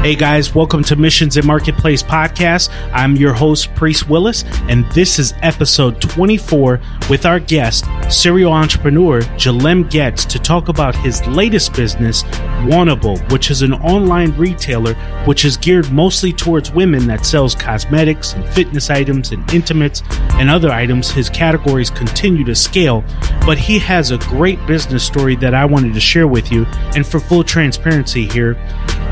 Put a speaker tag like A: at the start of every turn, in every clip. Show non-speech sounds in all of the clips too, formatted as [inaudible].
A: Hey guys, welcome to Missions and Marketplace Podcast. I'm your host, Priest Willis, and this is episode 24 with our guest, serial entrepreneur Jalem Getz, to talk about his latest business, Wantable, which is an online retailer which is geared mostly towards women that sells cosmetics and fitness items and intimates and other items. His categories continue to scale, but he has a great business story that I wanted to share with you. And for full transparency here,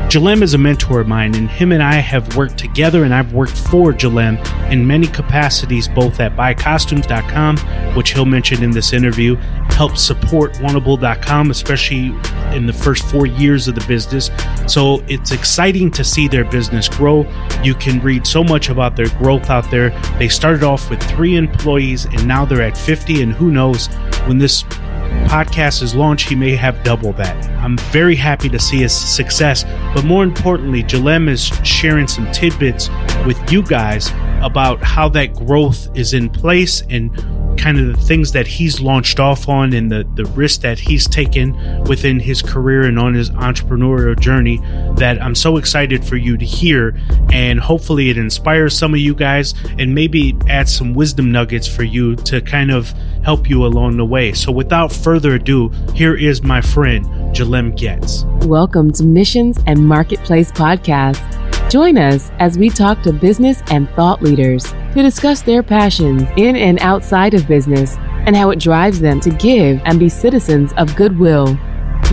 A: Jalem is a mentor of mine, and him and I have worked together, and I've worked for Jalem in many capacities, both at buycostumes.com, which he'll mention in this interview, help support wantable.com, especially in the first four years of the business. So it's exciting to see their business grow. You can read so much about their growth out there. They started off with three employees, and now they're at 50, and who knows when this podcast is launched, he may have double that. I'm very happy to see his success, but more importantly, Jalem is sharing some tidbits with you guys about how that growth is in place and kind of the things that he's launched off on and the, the risk that he's taken within his career and on his entrepreneurial journey that I'm so excited for you to hear. And hopefully it inspires some of you guys and maybe add some wisdom nuggets for you to kind of help you along the way. So without further ado, here is my friend, Jalem Getz.
B: Welcome to Missions and Marketplace Podcast. Join us as we talk to business and thought leaders to discuss their passions in and outside of business and how it drives them to give and be citizens of goodwill.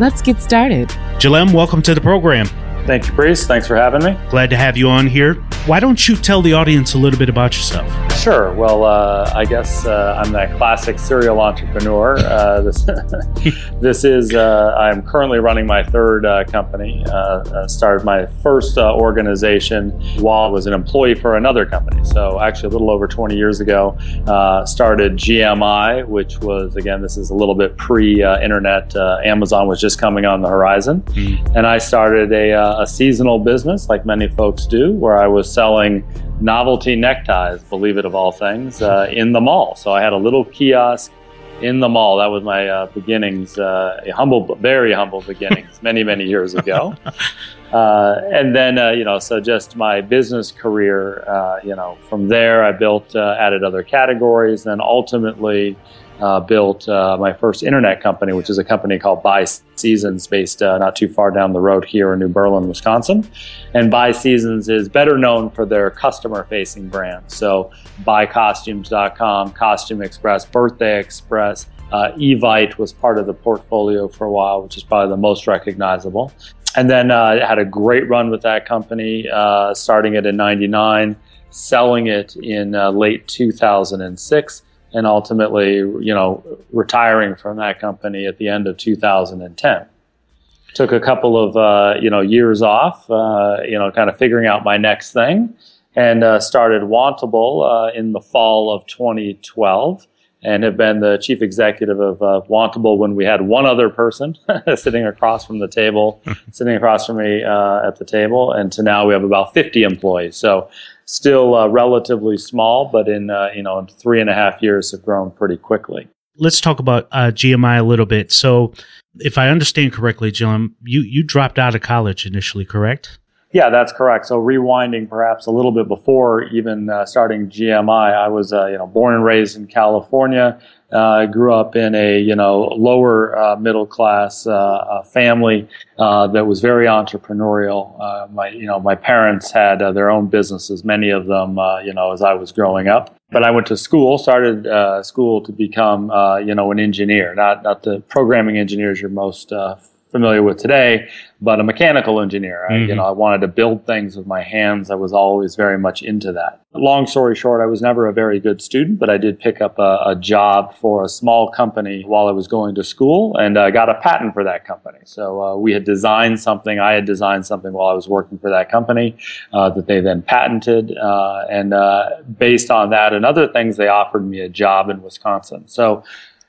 B: Let's get started.
A: Jalem, welcome to the program.
C: Thank you, Priest. Thanks for having me.
A: Glad to have you on here. Why don't you tell the audience a little bit about yourself?
C: Sure. Well, uh, I guess uh, I'm that classic serial entrepreneur. Uh, this, [laughs] this is, uh, I'm currently running my third uh, company. Uh, started my first organization while I was an employee for another company. So, actually, a little over 20 years ago, started GMI, which was, again, this is a little bit pre internet. Amazon was just coming on the horizon. Mm. And I started a a seasonal business, like many folks do, where I was selling novelty neckties, believe it of all things, uh, in the mall. So I had a little kiosk in the mall. That was my uh, beginnings, uh, humble, very humble beginnings, many, many years ago. [laughs] Uh, and then, uh, you know, so just my business career, uh, you know, from there I built, added other categories, and ultimately uh, built uh, my first internet company, which is a company called Buy Seasons, based uh, not too far down the road here in New Berlin, Wisconsin. And BuySeasons is better known for their customer facing brands. So, buycostumes.com, Costume Express, Birthday Express. Uh, Evite was part of the portfolio for a while, which is probably the most recognizable. And then uh, had a great run with that company, uh, starting it in 99, selling it in late 2006 and ultimately, you know, retiring from that company at the end of 2010. Took a couple of uh, you know years off, uh, you know, kind of figuring out my next thing, and uh, started Wantable uh, in the fall of 2012 and have been the chief executive of uh, Wantable when we had one other person [laughs] sitting across from the table, [laughs] sitting across from me uh, at the table, and to now we have about 50 employees. So still uh, relatively small, but in uh, you know three and a half years have grown pretty quickly.
A: Let's talk about uh, GMI a little bit. So, if I understand correctly, Jim, you you dropped out of college initially, correct?
C: Yeah, that's correct. So rewinding perhaps a little bit before even uh, starting GMI, I was uh, you know born and raised in California. Uh, I grew up in a you know lower uh, middle class uh, family that was very entrepreneurial. My you know my parents had their own businesses, many of them you know as I was growing up. But I went to school, started school to become you know an engineer, not not the programming engineers you're most familiar with today, but a mechanical engineer. I, mm-hmm. You know, I wanted to build things with my hands. I was always very much into that. Long story short, I was never a very good student, but I did pick up a, a job for a small company while I was going to school, and I uh, got a patent for that company. So uh, we had designed something. I had designed something while I was working for that company uh, that they then patented, uh, and uh, based on that and other things, they offered me a job in Wisconsin. So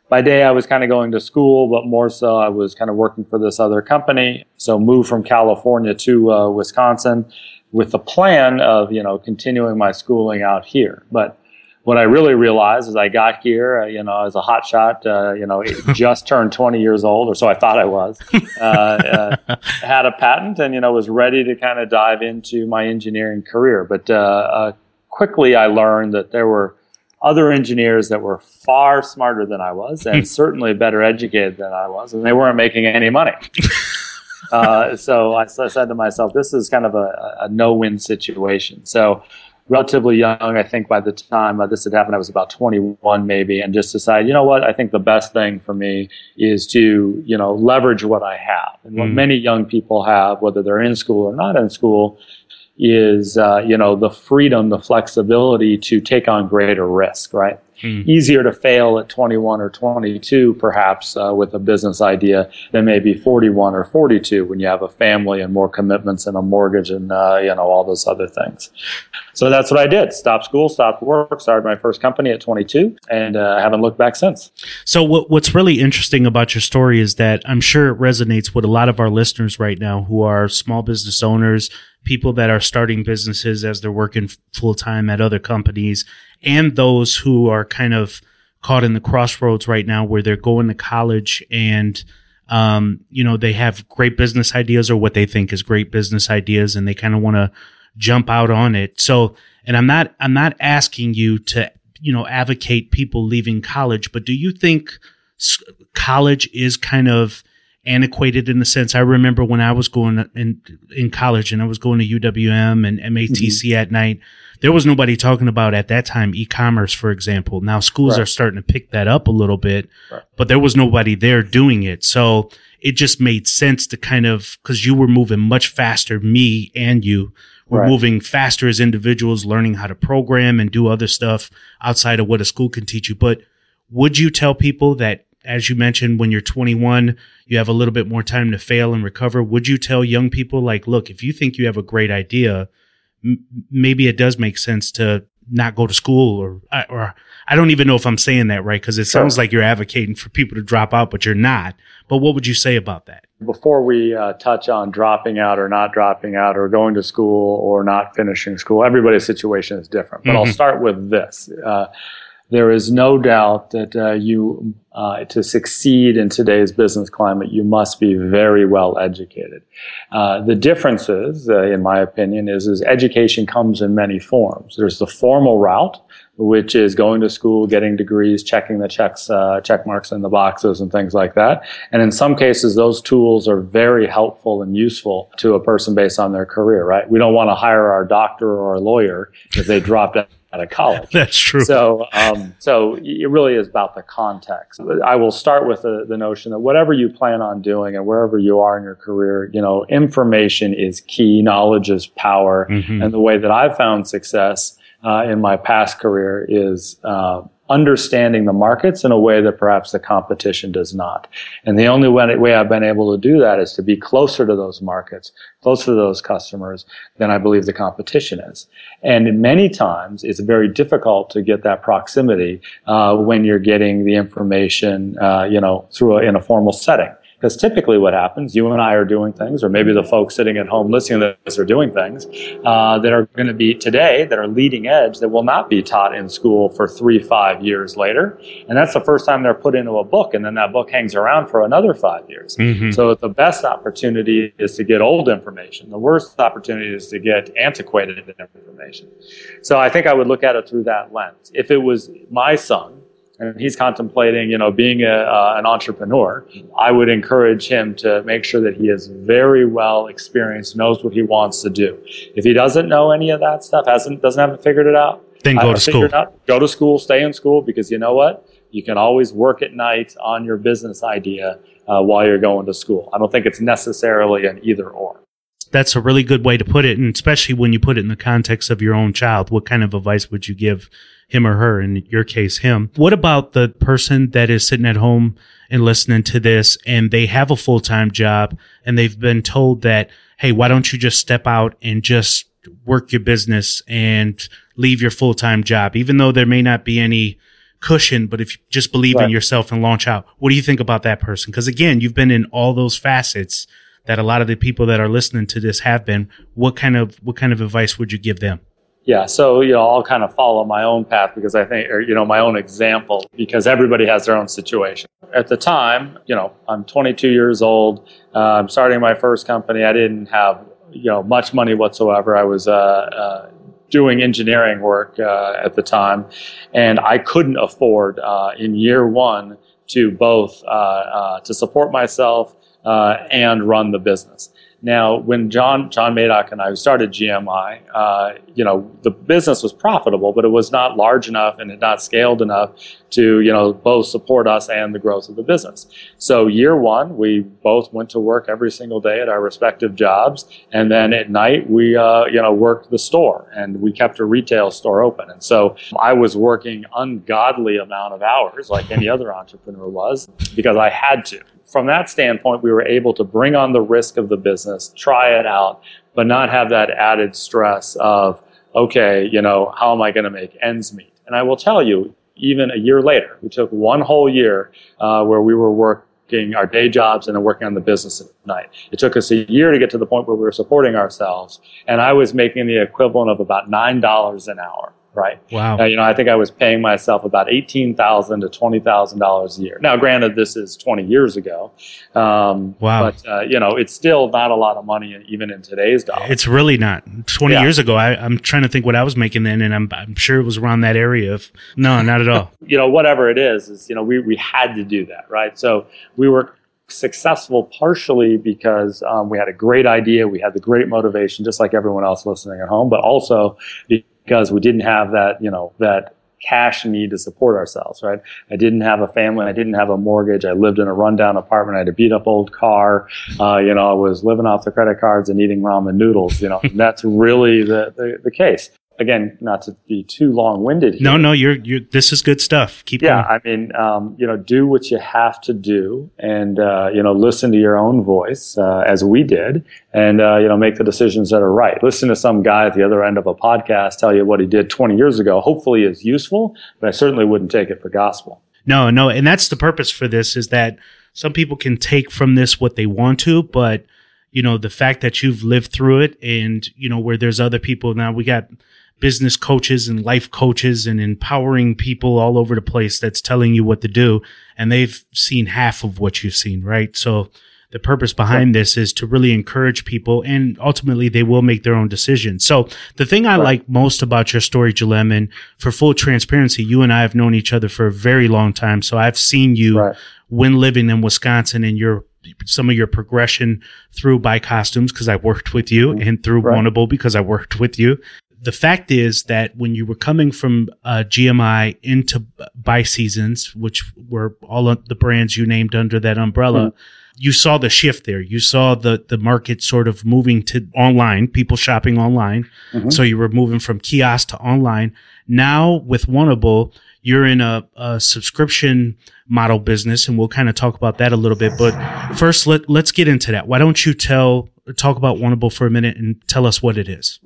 C: by day I was kind of going to school, but more so I was kind of working for this other company. So moved from California to uh, Wisconsin with the plan of you know continuing my schooling out here. But what I really realized as I got here, uh, you know, as a hot shot, uh, you know, [laughs] just turned 20 years old, or so I thought I was, uh, uh, [laughs] had a patent and, you know, was ready to kind of dive into my engineering career. But uh, uh, quickly I learned that there were other engineers that were far smarter than I was and certainly better educated than I was, and they weren't making any money. [laughs] so I, so I, said to myself, this is kind of a, a no win situation. So relatively young. I think by the time uh, this had happened, I was about 21 maybe, and just decided, you know what? I think the best thing for me is to, you know, leverage what I have. And what mm. many young people have, whether they're in school or not in school, is, uh, you know, the freedom, the flexibility to take on greater risk, right? Mm. Easier to fail at 21 or 22, perhaps, uh, with a business idea than maybe 41 or 42 when you have a family and more commitments and a mortgage and, uh, you know, all those other things. So that's what I did. Stopped school, stopped work, started my first company at 22, and uh, haven't looked back since.
A: So what, what's really interesting about your story is that I'm sure it resonates with a lot of our listeners right now who are small business owners, people that are starting businesses as they're working full time at other companies and those who are kind of caught in the crossroads right now where they're going to college and um, you know they have great business ideas or what they think is great business ideas and they kind of want to jump out on it so and i'm not i'm not asking you to you know advocate people leaving college but do you think college is kind of antiquated in the sense I remember when I was going in in college and I was going to UWM and MATC mm-hmm. at night there was nobody talking about at that time e-commerce, for example. Now schools right. are starting to pick that up a little bit, right. but there was nobody there doing it. So it just made sense to kind of, cause you were moving much faster, me and you were right. moving faster as individuals, learning how to program and do other stuff outside of what a school can teach you. But would you tell people that, as you mentioned, when you're 21, you have a little bit more time to fail and recover? Would you tell young people like, look, if you think you have a great idea, maybe it does make sense to not go to school or or I don't even know if I'm saying that right because it sure. sounds like you're advocating for people to drop out, but you're not. But what would you say about that?
C: Before we uh, touch on dropping out or not dropping out or going to school or not finishing school, everybody's situation is different. But mm-hmm. I'll start with this. Uh, there is no doubt that uh, you, uh, to succeed in today's business climate, you must be very well educated. Uh, the difference is, uh, in my opinion, is, is education comes in many forms. There's the formal route, which is going to school, getting degrees, checking the checks, uh, check marks in the boxes and things like that. And in some cases, those tools are very helpful and useful to a person based on their career, right? We don't want to hire our doctor or our lawyer if they dropped out of college.
A: That's true.
C: So, um, so it really is about the context. I will start with the, the notion that whatever you plan on doing and wherever you are in your career, you know, information is key. Knowledge is power. Mm-hmm. And the way that I've found success uh, in my past career is uh, understanding the markets in a way that perhaps the competition does not. And the only way, I've been able to do that is to be closer to those markets, closer to those customers than I believe the competition is. And many times it's very difficult to get that proximity uh, when you're getting the information, uh, you know, through a, in a formal setting. Because typically what happens, you and I are doing things, or maybe the folks sitting at home listening to this are doing things uh, that are going to be today, that are leading edge, that will not be taught in school for three, five years later. And that's the first time they're put into a book, and then that book hangs around for another five years. Mm-hmm. So the best opportunity is to get old information. The worst opportunity is to get antiquated information. So I think I would look at it through that lens. If it was my son, and he's contemplating, you know, being a, uh, an entrepreneur, I would encourage him to make sure that he is very well experienced, knows what he wants to do. If he doesn't know any of that stuff, hasn't doesn't have figured it out,
A: then go to school.
C: Out, go to school, stay in school, because you know what? You can always work at night on your business idea uh, while you're going to school. I don't think it's necessarily an either or
A: that's a really good way to put it. And especially when you put it in the context of your own child, what kind of advice would you give him or her? In your case, him. What about the person that is sitting at home and listening to this and they have a full time job and they've been told that, Hey, why don't you just step out and just work your business and leave your full time job, even though there may not be any cushion, but if you just believe right. in yourself and launch out, what do you think about that person? Because again, you've been in all those facets that a lot of the people that are listening to this have been. What kind of what kind of advice would you give them?
C: Yeah, so you know, I'll kind of follow my own path because I think, or you know, my own example because everybody has their own situation. At the time, you know, I'm 22 years old. Uh, I'm starting my first company. I didn't have you know much money whatsoever. I was uh, uh, doing engineering work uh, at the time, and I couldn't afford uh, in year one to both uh, to support myself and run the business. Now, when John John Maddock and I started GMI, uh, you know, the business was profitable, but it was not large enough and had not scaled enough to, you know, both support us and the growth of the business. So year one, we both went to work every single day at our respective jobs, and then at night we, uh, you know, worked the store, and we kept a retail store open. And so I was working ungodly amount of hours, like any other entrepreneur was, because I had to from that standpoint, we were able to bring on the risk of the business, try it out, but not have that added stress of, okay, you know, how am I going to make ends meet? And I will tell you, even a year later, we took one whole year uh, where we were working our day jobs and then working on the business at night. It took us a year to get to the point where we were supporting ourselves, and I was making the equivalent of about nine dollars an hour right?
A: Wow.
C: Uh, you know, I think I was paying myself about eighteen thousand to twenty thousand dollars a year. Now, granted, this is twenty years ago.
A: Um, wow.
C: But uh, you know, it's still not a lot of money, even in today's dollars.
A: It's really not. Twenty yeah. years ago, I, am trying to think what I was making then, and I'm, I'm sure it was around that area. Of no, not at all. [laughs]
C: you know, whatever it is, is you know, we we had to do that, right? So we were successful partially because um, we had a great idea, we had the great motivation, just like everyone else listening at home, but also because we didn't have that, you know, that cash need to support ourselves, right? I didn't have a family. I didn't have a mortgage. I lived in a rundown apartment. I had a beat up old car. Uh, you know, I was living off the credit cards and eating ramen noodles. You know, [laughs] that's really the, the, the case again, not to be too long winded.
A: No, no, you're you're. This is good stuff. Keep
C: yeah,
A: going.
C: I mean, um, you know, do what you have to do, and uh, you know, listen to your own voice uh, as we did, and uh, you know, make the decisions that are right. Listen to some guy at the other end of a podcast tell you what he did 20 years ago. Hopefully, is useful, but I certainly wouldn't take it for gospel.
A: No, no, and that's the purpose for this is that some people can take from this what they want to, but you know, the fact that you've lived through it, and you know, where there's other people now, we got business coaches and life coaches and empowering people all over the place that's telling you what to do. And they've seen half of what you've seen, right? So the purpose behind right. this is to really encourage people and ultimately they will make their own decisions. So the thing I right. like most about your story, Jalem, and for full transparency, you and I have known each other for a very long time. So I've seen you right. when living in Wisconsin and your some of your progression through BuyCostumes because I worked with you mm-hmm. and through right. Wantable because I worked with you the fact is that when you were coming from uh, GMI into BuySeasons, which were all the brands you named under that umbrella, mm-hmm. you saw the shift there. You saw the the market sort of moving to online, people shopping online. Mm-hmm. So you were moving from kiosk to online. Now with Wantable, you're in a, a subscription model business, and we'll kind of talk about that a little bit. But first, let let's get into that. Why don't you tell talk about Wantable for a minute and tell us what it is?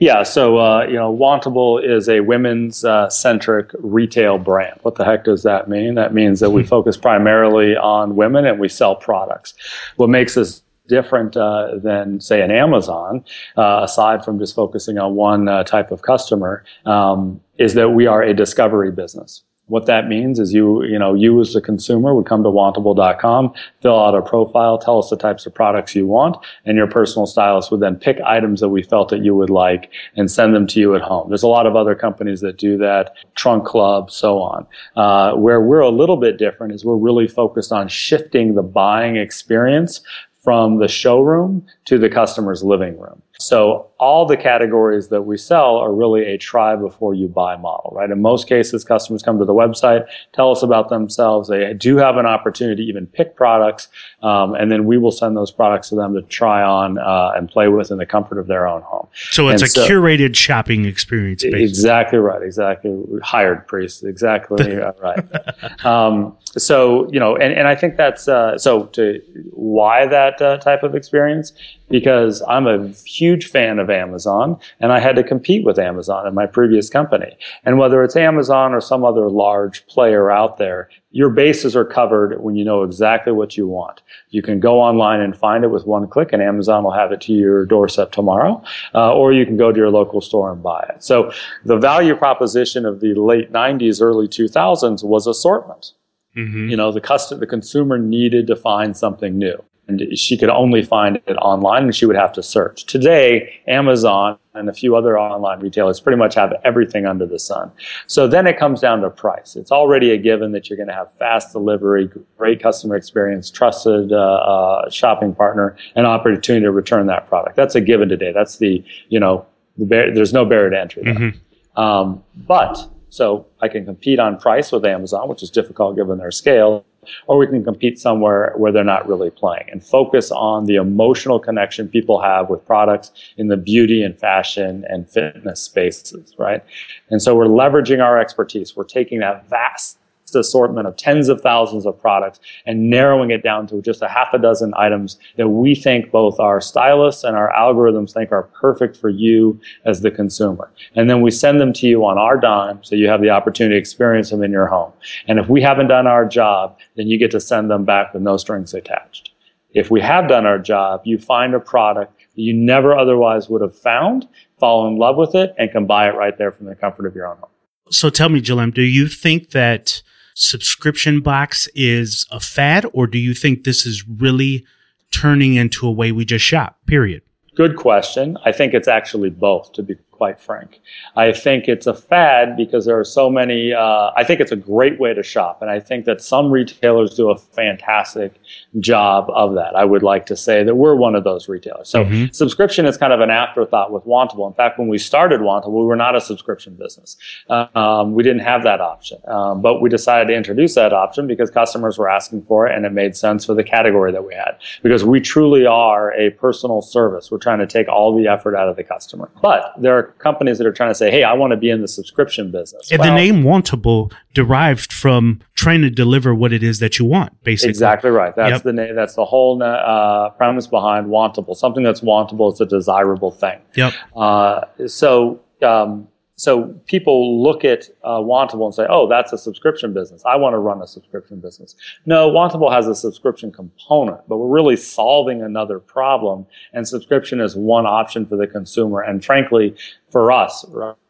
C: Yeah, so uh, you know, Wantable is a women's uh, centric retail brand. What the heck does that mean? That means that we hmm. focus primarily on women and we sell products. What makes us different uh, than, say, an Amazon, uh, aside from just focusing on one uh, type of customer, um, is that we are a discovery business. What that means is you, you know, you as a consumer would come to wantable.com, fill out a profile, tell us the types of products you want, and your personal stylist would then pick items that we felt that you would like and send them to you at home. There's a lot of other companies that do that, Trunk Club, so on. Uh, where we're a little bit different is we're really focused on shifting the buying experience from the showroom to the customer's living room. So all the categories that we sell are really a try before you buy model, right? In most cases, customers come to the website, tell us about themselves. They do have an opportunity to even pick products, um, and then we will send those products to them to try on uh, and play with in the comfort of their own home.
A: So it's and a so, curated shopping experience. Basically.
C: Exactly right. Exactly hired priests. Exactly [laughs] right. Um, so you know, and, and I think that's uh, so. To why that uh, type of experience because I'm a huge fan of Amazon and I had to compete with Amazon in my previous company. And whether it's Amazon or some other large player out there, your bases are covered when you know exactly what you want. You can go online and find it with one click, and Amazon will have it to your doorstep tomorrow, uh, or you can go to your local store and buy it. So the value proposition of the late 90s, early 2000s was assortment. Mm-hmm. You know, the customer, the consumer needed to find something new and she could only find it online and she would have to search. Today, Amazon and a few other online retailers pretty much have everything under the sun. So then it comes down to price. It's already a given that you're going to have fast delivery, great customer experience, trusted uh, uh, shopping partner, and opportunity to return that product. That's a given today. That's the, you know, the bar- there's no barrier to entry. Mm-hmm. Um, but so I can compete on price with Amazon, which is difficult given their scale or we can compete somewhere where they're not really playing and focus on the emotional connection people have with products in the beauty and fashion and fitness spaces, right? And so we're leveraging our expertise. We're taking that vast assortment of tens of thousands of products and narrowing it down to just a half a dozen items that we think both our stylists and our algorithms think are perfect for you as the consumer. And then we send them to you on our dime so you have the opportunity to experience them in your home. And if we haven't done our job, then you get to send them back with no strings attached. If we have done our job, you find a product that you never otherwise would have found, fall in love with it, and can buy it right there from the comfort of your own home.
A: So tell me, Jalem, do you think that subscription box is a fad, or do you think this is really turning into a way we just shop, period?
C: Good question. I think it's actually both, to be quite frank. I think it's a fad because there are so many. Uh, I think it's a great way to shop, and I think that some retailers do a fantastic job of that. I would like to say that we're one of those retailers. So mm-hmm. subscription is kind of an afterthought with Wantable. In fact, when we started Wantable, we were not a subscription business. Um, we didn't have that option, um, but we decided to introduce that option because customers were asking for it, and it made sense for the category that we had. Because we truly are a personal service. We're trying to take all the effort out of the customer, but there are companies that are trying to say, "Hey, I want to be in the subscription business."
A: And well, the name Wantable derived from trying to deliver what it is that you want, basically.
C: Exactly right. That's yep. the name. That's the whole uh, premise behind Wantable. Something that's wantable is a desirable thing.
A: Yep.
C: Uh, so. Um, so people look at uh, Wantable and say, "Oh, that's a subscription business. I want to run a subscription business." No, Wantable has a subscription component, but we're really solving another problem, and subscription is one option for the consumer. And frankly, for us,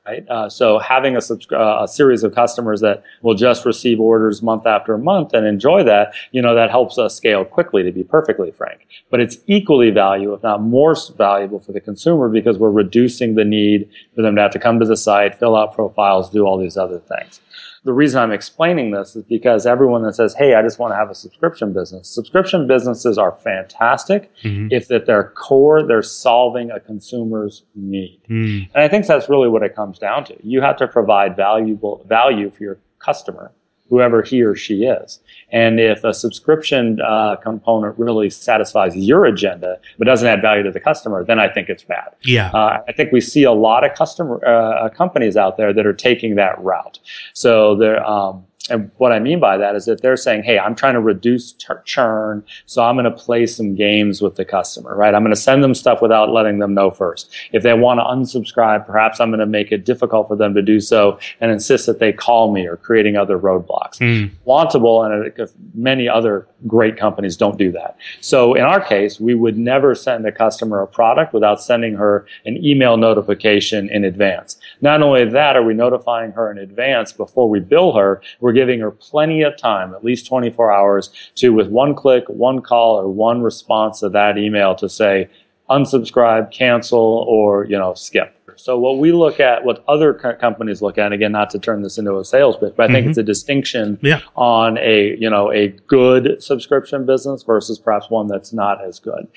C: right? Uh, so having a, subscri- uh, a series of customers that will just receive orders month after month and enjoy that, you know, that helps us scale quickly, to be perfectly frank. But it's equally valuable, if not more valuable for the consumer because we're reducing the need for them to have to come to the site, fill out profiles, do all these other things the reason I'm explaining this is because everyone that says, "Hey, I just want to have a subscription business," subscription businesses are fantastic mm-hmm. if at their core they're solving a consumer's need, mm. and I think that's really what it comes down to. You have to provide valuable value for your customer whoever he or she is. And if a subscription uh, component really satisfies your agenda but doesn't add value to the customer, then I think it's bad.
A: Yeah, uh,
C: I think we see a lot of customer uh, companies out there that are taking that route. So they're um, and what I mean by that is that they're saying, hey, I'm trying to reduce churn, so I'm going to play some games with the customer, right? I'm going to send them stuff without letting them know first. If they want to unsubscribe, perhaps I'm going to make it difficult for them to do so and insist that they call me or creating other roadblocks. Mm. Wantable and many other great companies don't do that. So in our case, we would never send a customer a product without sending her an email notification in advance. Not only that, are we notifying her in advance before we bill her, we're giving her plenty of time, at least 24 hours, to with one click, one call, or one response to that email to say, unsubscribe, cancel, or, you know, skip. So what we look at, what other co- companies look at, again, not to turn this into a sales pitch, but I think mm-hmm. it's a distinction
A: yeah.
C: on a, you know, a good subscription business versus perhaps one that's not as good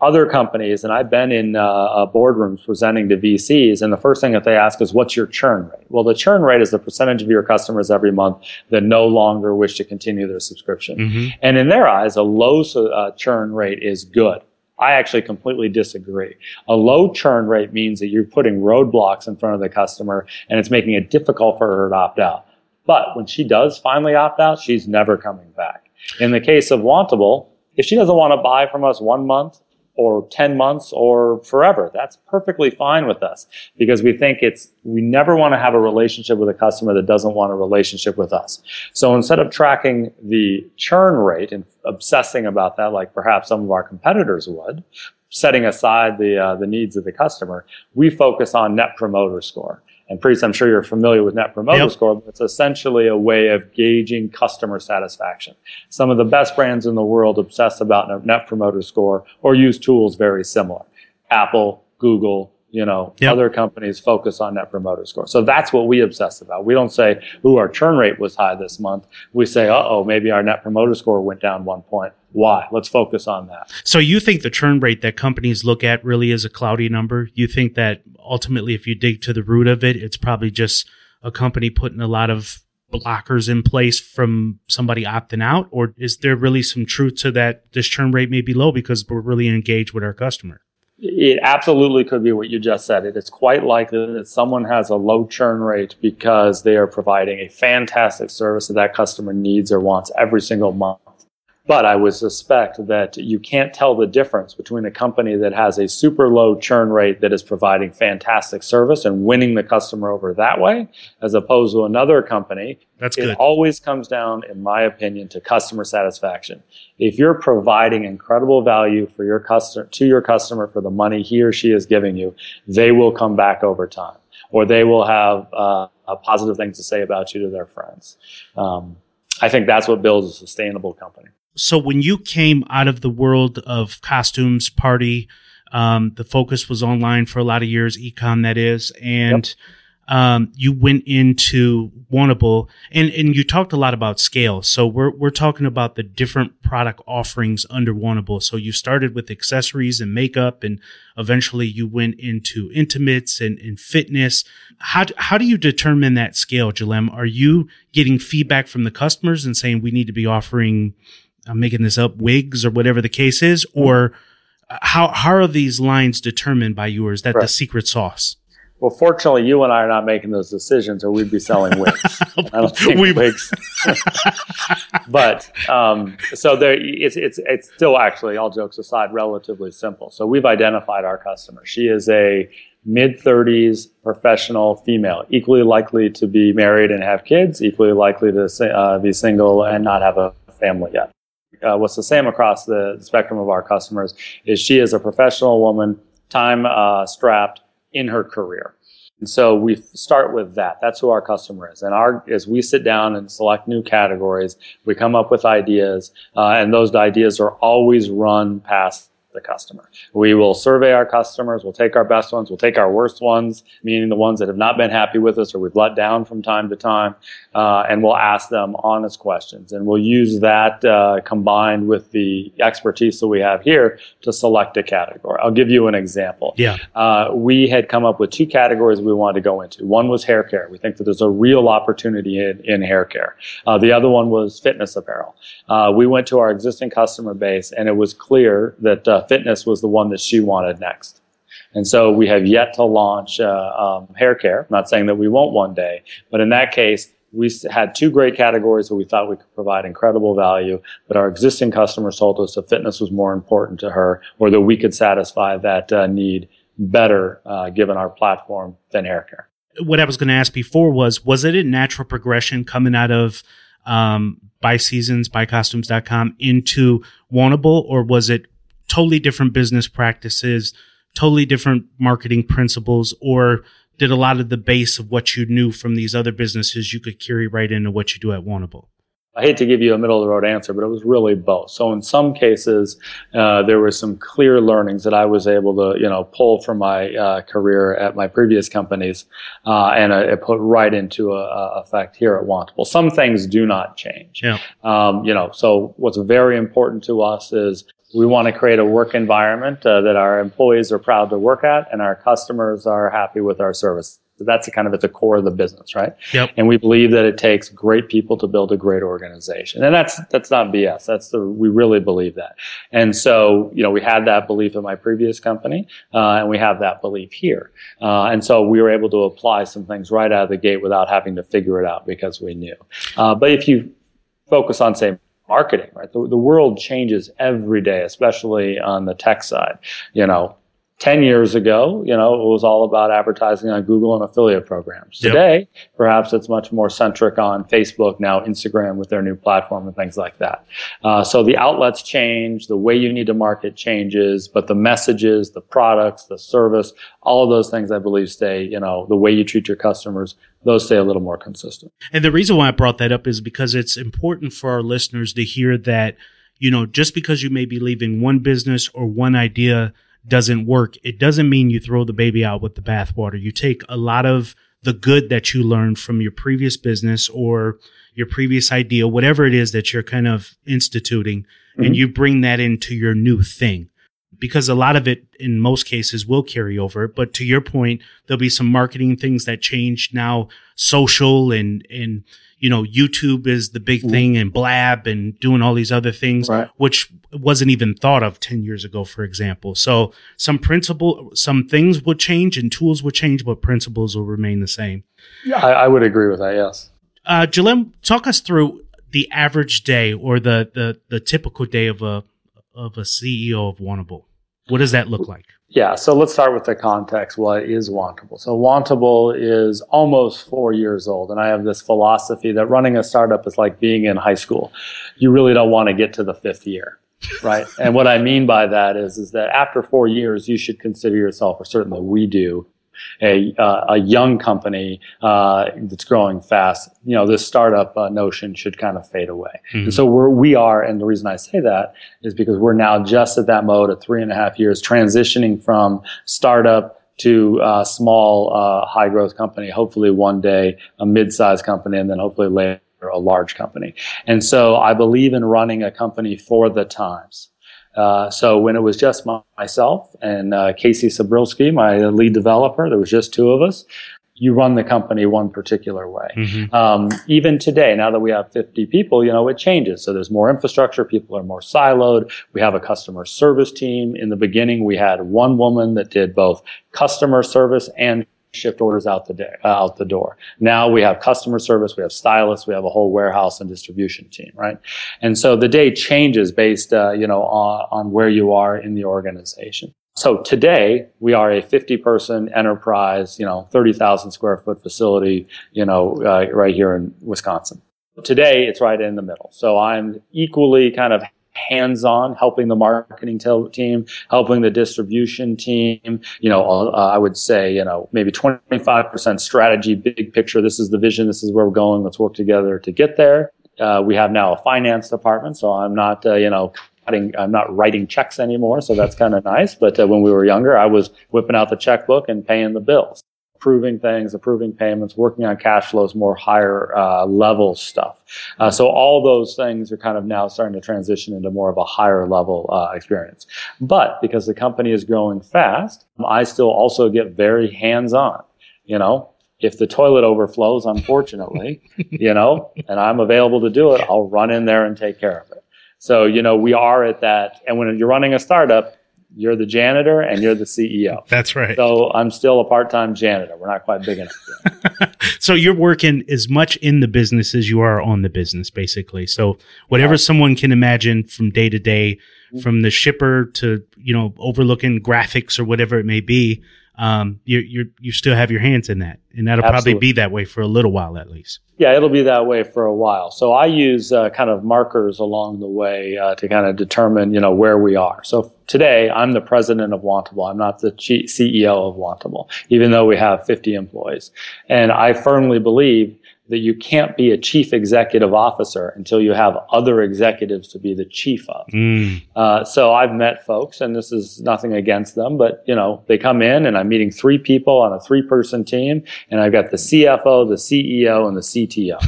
C: other companies, and I've been in uh, uh boardrooms presenting to VCs, and the first thing that they ask is, "What's your churn rate?" Well, the churn rate is the percentage of your customers every month that no longer wish to continue their subscription. Mm-hmm. And in their eyes, a low uh, churn rate is good. I actually completely disagree. A low churn rate means that you're putting roadblocks in front of the customer, and it's making it difficult for her to opt out. But when she does finally opt out, she's never coming back. In the case of Wantable, if she doesn't want to buy from us one month, or 10 months or forever. That's perfectly fine with us because we think it's, we never want to have a relationship with a customer that doesn't want a relationship with us. So instead of tracking the churn rate and obsessing about that like perhaps some of our competitors would, setting aside the, uh, the needs of the customer, we focus on net promoter score. And Priest, I'm sure you're familiar with Net Promoter yep. Score, but it's essentially a way of gauging customer satisfaction. Some of the best brands in the world obsess about Net Promoter Score or use tools very similar. Apple, Google, you know, yep. other companies focus on net promoter score. So that's what we obsess about. We don't say, ooh, our churn rate was high this month. We say, uh oh, maybe our net promoter score went down one point. Why? Let's focus on that.
A: So you think the churn rate that companies look at really is a cloudy number? You think that ultimately, if you dig to the root of it, it's probably just a company putting a lot of blockers in place from somebody opting out? Or is there really some truth to that this churn rate may be low because we're really engaged with our customer?
C: It absolutely could be what you just said. It is quite likely that someone has a low churn rate because they are providing a fantastic service that that customer needs or wants every single month. But I would suspect that you can't tell the difference between a company that has a super low churn rate that is providing fantastic service and winning the customer over that way, as opposed to another company.
A: That's good.
C: It always comes down, in my opinion, to customer satisfaction. If you're providing incredible value for your customer to your customer for the money he or she is giving you, they will come back over time, or they will have uh, positive things to say about you to their friends. Um, I think that's what builds a sustainable company
A: so when you came out of the world of costumes party, um, the focus was online for a lot of years, ecom that is, and yep um, you went into Wantable and, and you talked a lot about scale. So we're, we're talking about the different product offerings under Wantable. So you started with accessories and makeup and eventually you went into intimates and, and fitness. How, how do you determine that scale, Jalem? Are you getting feedback from the customers and saying we need to be offering, I'm making this up, wigs or whatever the case is? Or how, how are these lines determined by you? Or is that right. the secret sauce?
C: Well, fortunately, you and I are not making those decisions, or we'd be selling wigs. [laughs] I don't think we wigs. [laughs] but um, so there, it's it's it's still actually, all jokes aside, relatively simple. So we've identified our customer. She is a mid 30s professional female, equally likely to be married and have kids, equally likely to uh, be single and not have a family yet. Uh, what's the same across the spectrum of our customers is she is a professional woman, time uh, strapped in her career. And so we start with that. That's who our customer is. And our, as we sit down and select new categories, we come up with ideas, uh, and those ideas are always run past the customer. We will survey our customers. We'll take our best ones. We'll take our worst ones, meaning the ones that have not been happy with us or we've let down from time to time, uh, and we'll ask them honest questions. And we'll use that uh, combined with the expertise that we have here to select a category. I'll give you an example.
A: Yeah.
C: Uh, we had come up with two categories we wanted to go into. One was hair care. We think that there's a real opportunity in, in hair care. Uh, the other one was fitness apparel. Uh, we went to our existing customer base, and it was clear that uh, fitness was the one that she wanted next. And so we have yet to launch uh, um, hair care. I'm not saying that we won't one day, but in that case, we had two great categories where we thought we could provide incredible value, but our existing customers told us that fitness was more important to her or that we could satisfy that uh, need better uh, given our platform than hair care.
A: What I was going to ask before was, was it a natural progression coming out of um, BuySeasons, buycostumes.com into Wantable, or was it totally different business practices, totally different marketing principles, or did a lot of the base of what you knew from these other businesses you could carry right into what you do at Wantable?
C: I hate to give you a middle of the road answer, but it was really both. So in some cases, uh, there were some clear learnings that I was able to, you know, pull from my uh, career at my previous companies, uh, and it put right into effect here at Wantable. Some things do not change.
A: Yeah.
C: Um, you know, so what's very important to us is we want to create a work environment uh, that our employees are proud to work at and our customers are happy with our service. So that's kind of at the core of the business, right?
A: Yep.
C: And we believe that it takes great people to build a great organization. And that's, that's not BS. That's the, we really believe that. And so, you know, we had that belief in my previous company, uh, and we have that belief here. Uh, and so we were able to apply some things right out of the gate without having to figure it out because we knew. Uh, but if you focus on, say, marketing, right? The, the world changes every day, especially on the tech side. You know, 10 years ago, you know, it was all about advertising on Google and affiliate programs.
A: Yep.
C: Today, perhaps it's much more centric on Facebook, now Instagram with their new platform and things like that. Uh, so the outlets change, the way you need to market changes, but the messages, the products, the service, all of those things I believe stay, you know, the way you treat your customers, those stay a little more consistent.
A: And the reason why I brought that up is because it's important for our listeners to hear that, you know, just because you may be leaving one business or one idea doesn't work, it doesn't mean you throw the baby out with the bathwater. You take a lot of the good that you learned from your previous business or your previous idea, whatever it is that you're kind of instituting,
C: Mhm.
A: and you bring that into your new thing. Because a lot of it, in most cases, will carry over. But to your point, there'll be some marketing things that change now, social and and you know YouTube is the big
C: Mhm.
A: thing, and Blab and doing all these other things
C: Right.
A: which wasn't even thought of 10 years ago, for example. So some principle, some things will change and tools will change, but principles will remain the same.
C: Yeah, I, I would agree with that. Yes.
A: Uh, Jalem, talk us through the average day or the, the, the typical day of a, of a CEO of Wantable. What does that look like?
C: Yeah, so let's start with the context. What is Wantable? So Wantable is almost four years old, and I have this philosophy that running a startup is like being in high school. You really don't want to get to the fifth year, right? [laughs] and what I mean by that is, is that after four years, you should consider yourself, or certainly we do, a uh, a young company uh, that's growing fast. You know, this startup uh, notion should kind of fade away.
A: Mhm.
C: And so we're, we are, and the reason I say that is because we're now just at that mode of three and a half years, transitioning from startup to uh, small, uh, high growth company. Hopefully, one day a mid sized company, and then hopefully later a large company. And so I believe in running a company for the times. Uh, so when it was just my, myself and uh, Casey Sabrilski, my lead developer, there was just two of us. You run the company one particular way.
A: Mhm.
C: Um, even today, now that we have 50 people, you know, it changes. So there's more infrastructure. People are more siloed. We have a customer service team. In the beginning, we had one woman that did both customer service and shipped orders out the day, out the door. Now we have customer service, we have stylists, we have a whole warehouse and distribution team, right? And so the day changes based, uh, you know, on, on where you are in the organization. So today we are a 50 person enterprise, you know, 30,000 square foot facility, you know, uh, right here in Wisconsin. Today it's right in the middle. So I'm equally kind of hands-on helping the marketing tel- team helping the distribution team you know uh, i would say you know maybe 25% strategy big picture. This is the vision. This is where we're going. Let's work together to get there. Uh, we have now a finance department so i'm not uh, you know cutting, i'm not writing checks anymore so that's kind of nice. But uh, when we were younger i was whipping out the checkbook and paying the bills approving things, approving payments, working on cash flows, more higher uh, level stuff. Uh, so all those things are kind of now starting to transition into more of a higher level uh, experience. But because the company is growing fast, I still also get very hands on. You know, if the toilet overflows, unfortunately, [laughs] you know, and I'm available to do it, I'll run in there and take care of it. So, you know, we are at that. And when you're running a startup, you're the janitor and you're the CEO. [laughs]
A: That's right.
C: So I'm still a part-time janitor. We're not quite big enough yet. [laughs]
A: so you're working as much in the business as you are on the business, basically. So whatever someone can imagine from day to day,
C: Mhm.
A: from the shipper to you know overlooking graphics or whatever it may be, um, you you you still have your hands in that, and that'll probably be that way for a little while at least.
C: Yeah, it'll be that way for a while. So I use uh, kind of markers along the way uh, to kind of determine, you know, where we are. So today, I'm the president of Wantable. I'm not the chief CEO of Wantable, even though we have 50 employees. And I firmly believe that you can't be a chief executive officer until you have other executives to be the chief of.
A: Mm,
C: Uh, so I've met folks, and this is nothing against them, but you know they come in, and I'm meeting three people on a three-person team, and I've got the CFO, the CEO, and the CTO.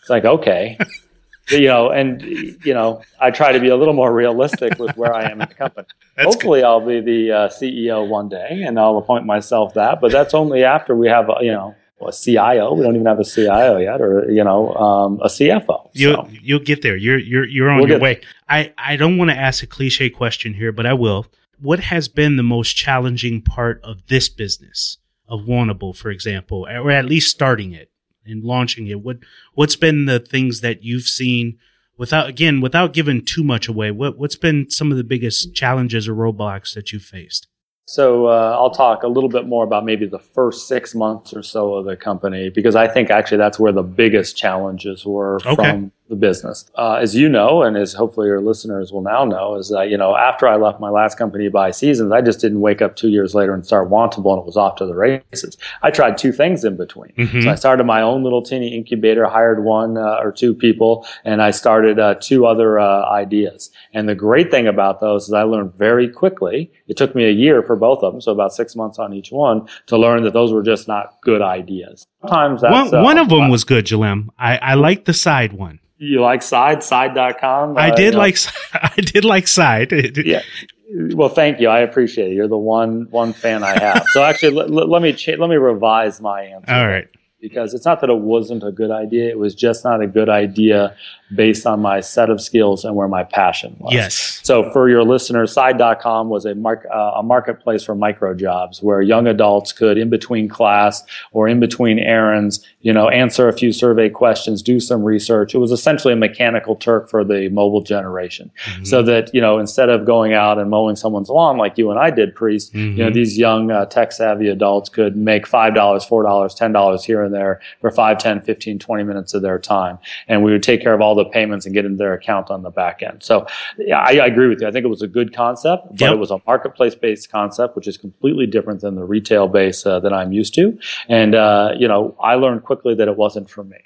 C: It's like okay, [laughs] you know, and you know I try to be a little more realistic with where I am in the company. [laughs]
A: that's
C: Hopefully, I'll be the uh, CEO one day, and I'll appoint myself that. But that's only after we have, you know, a CIO. We don't even have a CIO yet, or you know, um, a CFO.
A: You'll
C: So,
A: you'll get there. You're you're you're on
C: We'll
A: your way. I I don't want to ask a cliche question here, but I will. What has been the most challenging part of this business of Wantable, for example, or at least starting it and launching it? What what's been the things that you've seen without again without giving too much away, what what's been some of the biggest challenges or roadblocks that you've faced?
C: So uh, I'll talk a little bit more about maybe the first six months or so of the company because I think actually that's where the biggest challenges were okay. from the business. Uh, as you know, and as hopefully your listeners will now know, is that, you know, after I left my last company BuySeasons, I just didn't wake up two years later and start Wantable and it was off to the races. I tried two things in between. Mm-hmm. So I started my own little teeny incubator, hired one uh, or two people, and I started uh, two other uh, ideas. And the great thing about those is I learned very quickly. It took me a year for both of them, so about six months on each one, to learn that those were just not good ideas.
A: Sometimes one, one of them uh, was good, Jalem. I, I like the side one.
C: You like Side? Side.com?
A: I uh, did like [laughs] I did like Side. [laughs]
C: yeah. Well, thank you. I appreciate it. You're the one one fan I have. so actually, let, let me cha- let me revise my answer.
A: All right.
C: Because it's not that it wasn't a good idea; it was just not a good idea based on my set of skills and where my passion was.
A: Yes.
C: So for your listeners, side.com was a, mark, uh, a marketplace for micro jobs where young adults could, in between class or in between errands, you know, answer a few survey questions, do some research. It was essentially a mechanical Turk for the mobile generation. Mm-hmm. So that, you know, instead of going out and mowing someone's lawn like you and I did, Priest, mm-hmm. you know, mm-hmm. these young uh, tech savvy adults could make $5, $4, $10 here and there for 5, 10, 15, 20 minutes of their time. And we would take care of all the payments and get into their account on the back end. So yeah, I, I agree with you. I think it was a good concept, but yep. it was a marketplace based concept, which is completely different than the retail base uh, that I'm used to. And, uh, you know, I learned quickly that it wasn't for me.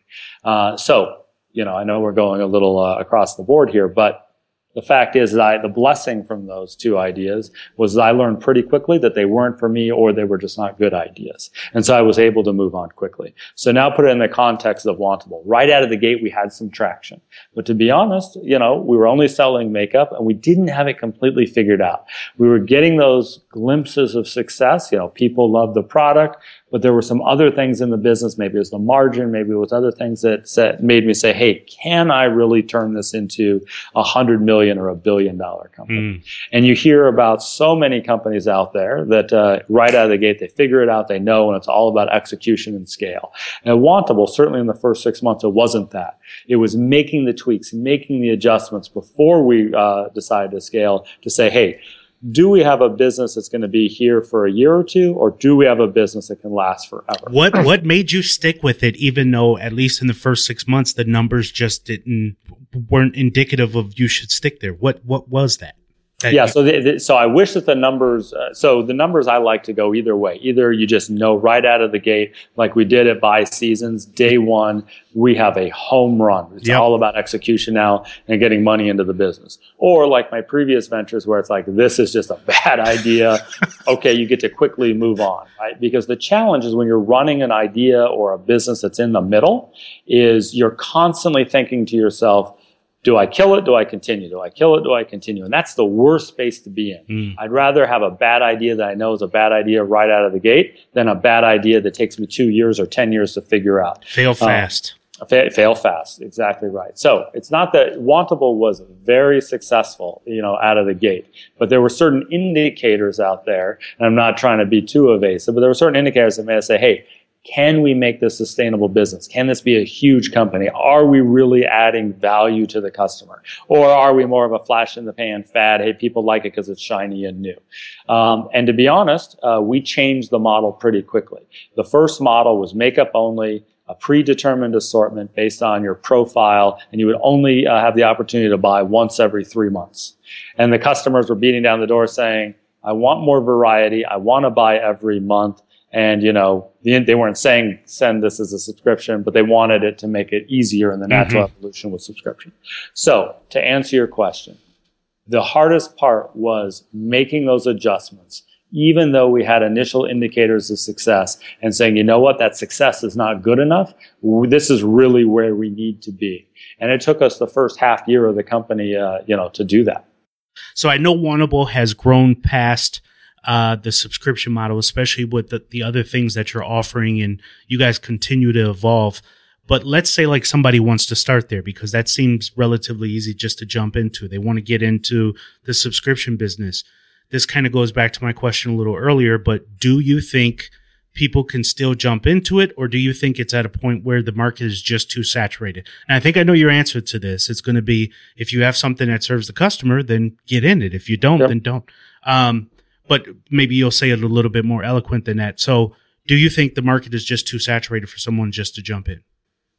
C: Uh, so, you know, I know we're going a little uh, across the board here, but the fact is that I, the blessing from those two ideas was I learned pretty quickly that they weren't for me or they were just not good ideas. And so I was able to move on quickly. So now put it in the context of Wantable. Right out of the gate, we had some traction. But to be honest, you know, we were only selling makeup and we didn't have it completely figured out. We were getting those glimpses of success. You know, people loved the product but there were some other things in the business. Maybe it was the margin. Maybe it was other things that set, made me say, "Hey, can I really turn this into a hundred million or a billion dollar company?" Mm. And you hear about so many companies out there that uh, right out of the gate they figure it out, they know, and it's all about execution and scale. And Wantable, certainly in the first six months, it wasn't that. It was making the tweaks, making the adjustments before we uh, decided to scale to say, "Hey." Do we have a business that's going to be here for a year or two, or do we have a business that can last forever?
A: What What made you stick with it, even though at least in the first six months the numbers just didn't weren't indicative of you should stick there? What What was that?
C: Yeah, so the, the, so I wish that the numbers. Uh, so the numbers I like to go either way. Either you just know right out of the gate, like we did at BuySeasons, day one, we have a home run. It's yep. all about execution now and getting money into the business. Or like my previous ventures, where it's like this is just a [laughs] bad idea. okay, you get to quickly move on, right? Because the challenge is when you're running an idea or a business that's in the middle, is you're constantly thinking to yourself do I kill it? Do I continue? Do I kill it? Do I continue? And that's the worst space to be in. Mm. I'd rather have a bad idea that I know is a bad idea right out of the gate than a bad idea that takes me two years or 10 years to figure out.
A: Fail um, fast.
C: Um, fa- fail fast. Exactly right. So it's not that Wantable was very successful, you know, out of the gate, but there were certain indicators out there, and I'm not trying to be too evasive, but there were certain indicators that made us say, hey, can we make this sustainable business? Can this be a huge company? Are we really adding value to the customer? Or are we more of a flash in the pan fad? Hey, people like it because it's shiny and new. Um, and to be honest, uh, we changed the model pretty quickly. The first model was makeup only, a predetermined assortment based on your profile, and you would only uh, have the opportunity to buy once every three months. And the customers were beating down the door saying, I want more variety. I want to buy every month. And, you know, they weren't saying send this as a subscription, but they wanted it to make it easier in the natural mm-hmm. evolution with subscription. So to answer your question, the hardest part was making those adjustments, even though we had initial indicators of success and saying, you know what, that success is not good enough. This is really where we need to be. And it took us the first half year of the company, uh, you know, to do that.
A: So I know Wantable has grown past uh, the subscription model, especially with the, the other things that you're offering and you guys continue to evolve. But let's say like somebody wants to start there because that seems relatively easy just to jump into. They want to get into the subscription business. This kind of goes back to my question a little earlier, but do you think people can still jump into it, or do you think it's at a point where the market is just too saturated? And I think I know your answer to this. It's going to be if you have something that serves the customer, then get in it. If you don't, yep. then don't. Um, but maybe you'll say it a little bit more eloquent than that. So, do you think the market is just too saturated for someone just to jump in?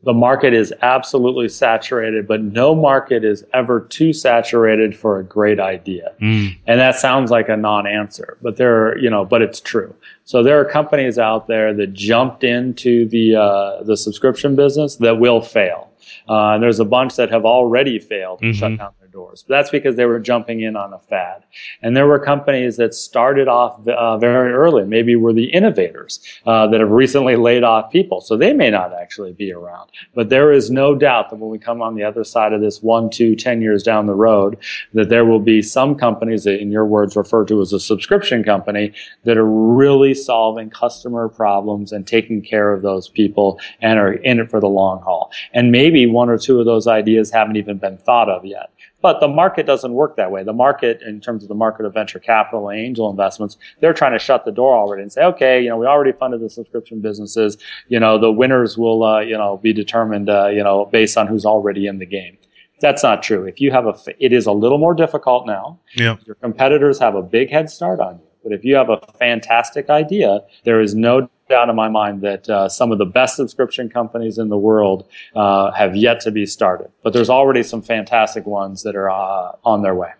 C: the market is absolutely saturated, but no market is ever too saturated for a great idea. Mm. And that sounds like a non-answer, but there are, you know, but it's true. So there are companies out there that jumped into the uh, the subscription business that will fail. Uh, and there's a bunch that have already failed and mm-hmm. shut down doors. But that's because they were jumping in on a fad. And there were companies that started off uh, very early, maybe were the innovators uh, that have recently laid off people. So they may not actually be around. But there is no doubt that when we come on the other side of this one, two, ten years down the road, that there will be some companies that, in your words, refer to as a subscription company that are really solving customer problems and taking care of those people and are in it for the long haul. And maybe one or two of those ideas haven't even been thought of yet. But the market doesn't work that way. The market, in terms of the market of venture capital and angel investments, they're trying to shut the door already and say, okay, you know, we already funded the subscription businesses. You know, the winners will, uh, you know, be determined, uh, you know, based on who's already in the game. That's not true. If you have a, it is a little more difficult now.
A: Yeah.
C: Your competitors have a big head start on you. But if you have a fantastic idea, there is no doubt in my mind that uh, some of the best subscription companies in the world uh, have yet to be started. But there's already some fantastic ones that are uh, on their way.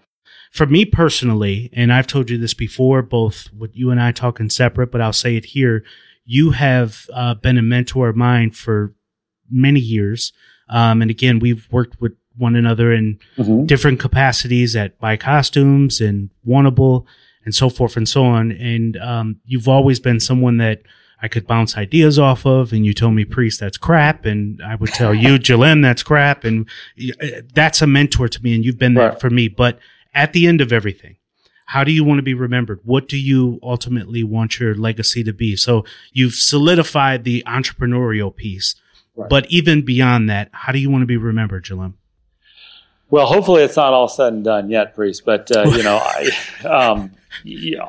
A: For me personally, and I've told you this before, both with you and I talking separate, but I'll say it here. You have uh, been a mentor of mine for many years. Um, and again, we've worked with one another in mm-hmm. different capacities at BuyCostumes and Wantable and so forth and so on. And um, you've always been someone that I could bounce ideas off of. And you told me, Priest, that's crap. And I would tell you, [laughs] Jalem, that's crap. And uh, that's a mentor to me. And you've been there right. for me. But at the end of everything, how do you want to be remembered? What do you ultimately want your legacy to be? So you've solidified the entrepreneurial piece. Right. But even beyond that, how do you want to be remembered, Jalem?
C: Well, hopefully it's not all said and done yet, Priest. But uh, you know, I, [laughs] um,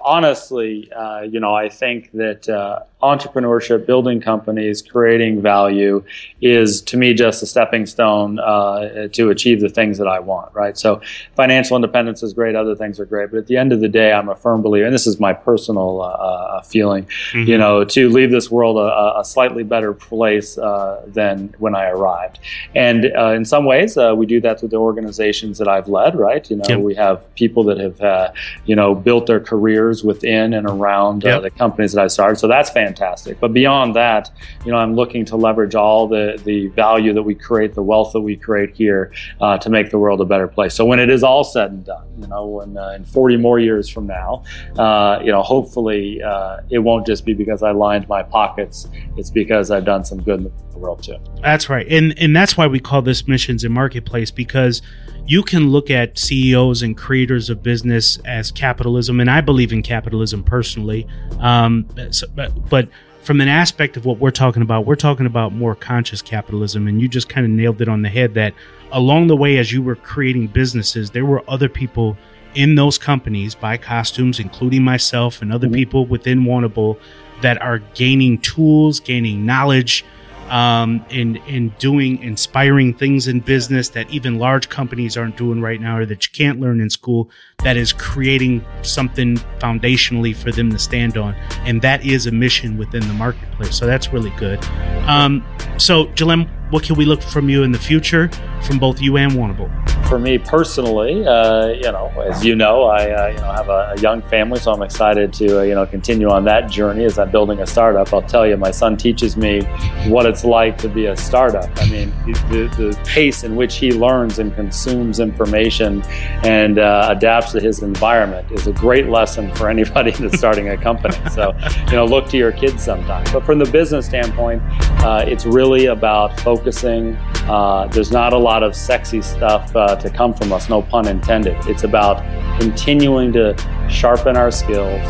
C: honestly, uh, you know, I think that uh, entrepreneurship, building companies, creating value is to me just a stepping stone uh, to achieve the things that I want, right? So financial independence is great, other things are great, but at the end of the day, I'm a firm believer, and this is my personal uh, uh, feeling, mm-hmm. you know, to leave this world a, a slightly better place uh, than when I arrived. And uh, in some ways, uh, we do that through the organizations that I've led, right? You know, yep. we have people that have, you know, built their careers within and around yep. the companies that I started. So that's fantastic fantastic. But beyond that, you know, I'm looking to leverage all the, the value that we create, the wealth that we create here uh, to make the world a better place. So when it is all said and done, you know, when uh, in 40 more years from now, uh, you know, hopefully uh, it won't just be because I lined my pockets. It's because I've done some good in the world too.
A: That's right. And, and that's why we call this missions and marketplace because you can look at CEOs and creators of business as capitalism, and I believe in capitalism personally. Um, so, but, but from an aspect of what we're talking about, we're talking about more conscious capitalism, and you just kind of nailed it on the head. That along the way, as you were creating businesses, there were other people in those companies, BuyCostumes, including myself and other mm-hmm. people within Wantable, that are gaining tools, gaining knowledge, um, in in doing inspiring things in business that even large companies aren't doing right now, or that you can't learn in school. That is creating something foundationally for them to stand on, and that is a mission within the marketplace. So that's really good. Um, so, Jalem, what can we look from you in the future from both you and Wantable?
C: For me personally, uh, you know, as you know, I uh, you know have a, a, young family, so I'm excited to uh, you know continue on that journey as I'm building a startup. I'll tell you, my son teaches me what it's like to be a startup. I mean, the, the pace in which he learns and consumes information and uh, adapts to his environment is a great lesson for anybody [laughs] that's starting a company. So, you know, look to your kids sometimes. But from the business standpoint, uh, it's really about focusing focusing. Uh, there's not a lot of sexy stuff uh, to come from us, no pun intended. It's about continuing to sharpen our skills,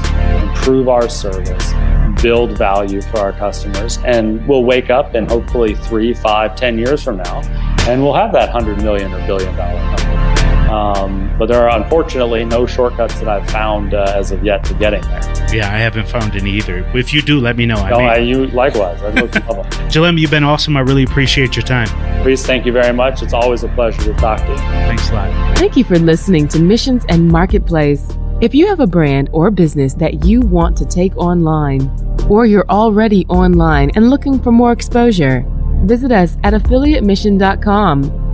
C: improve our service, build value for our customers, and we'll wake up in hopefully three, five, ten years from now, and we'll have that hundred million or billion dollar company. Um, but there are unfortunately no shortcuts that I've found uh, as of yet to getting there.
A: Yeah, I haven't found any either. If you do, let me know.
C: I no, I, you likewise. I look love [laughs]
A: Jalem, you've been awesome. I really appreciate your time.
C: Please, thank you very much. It's always a pleasure to talk to you.
A: Thanks a lot.
B: Thank you for listening to Missions and Marketplace. If you have a brand or business that you want to take online, or you're already online and looking for more exposure, visit us at affiliatemission.com,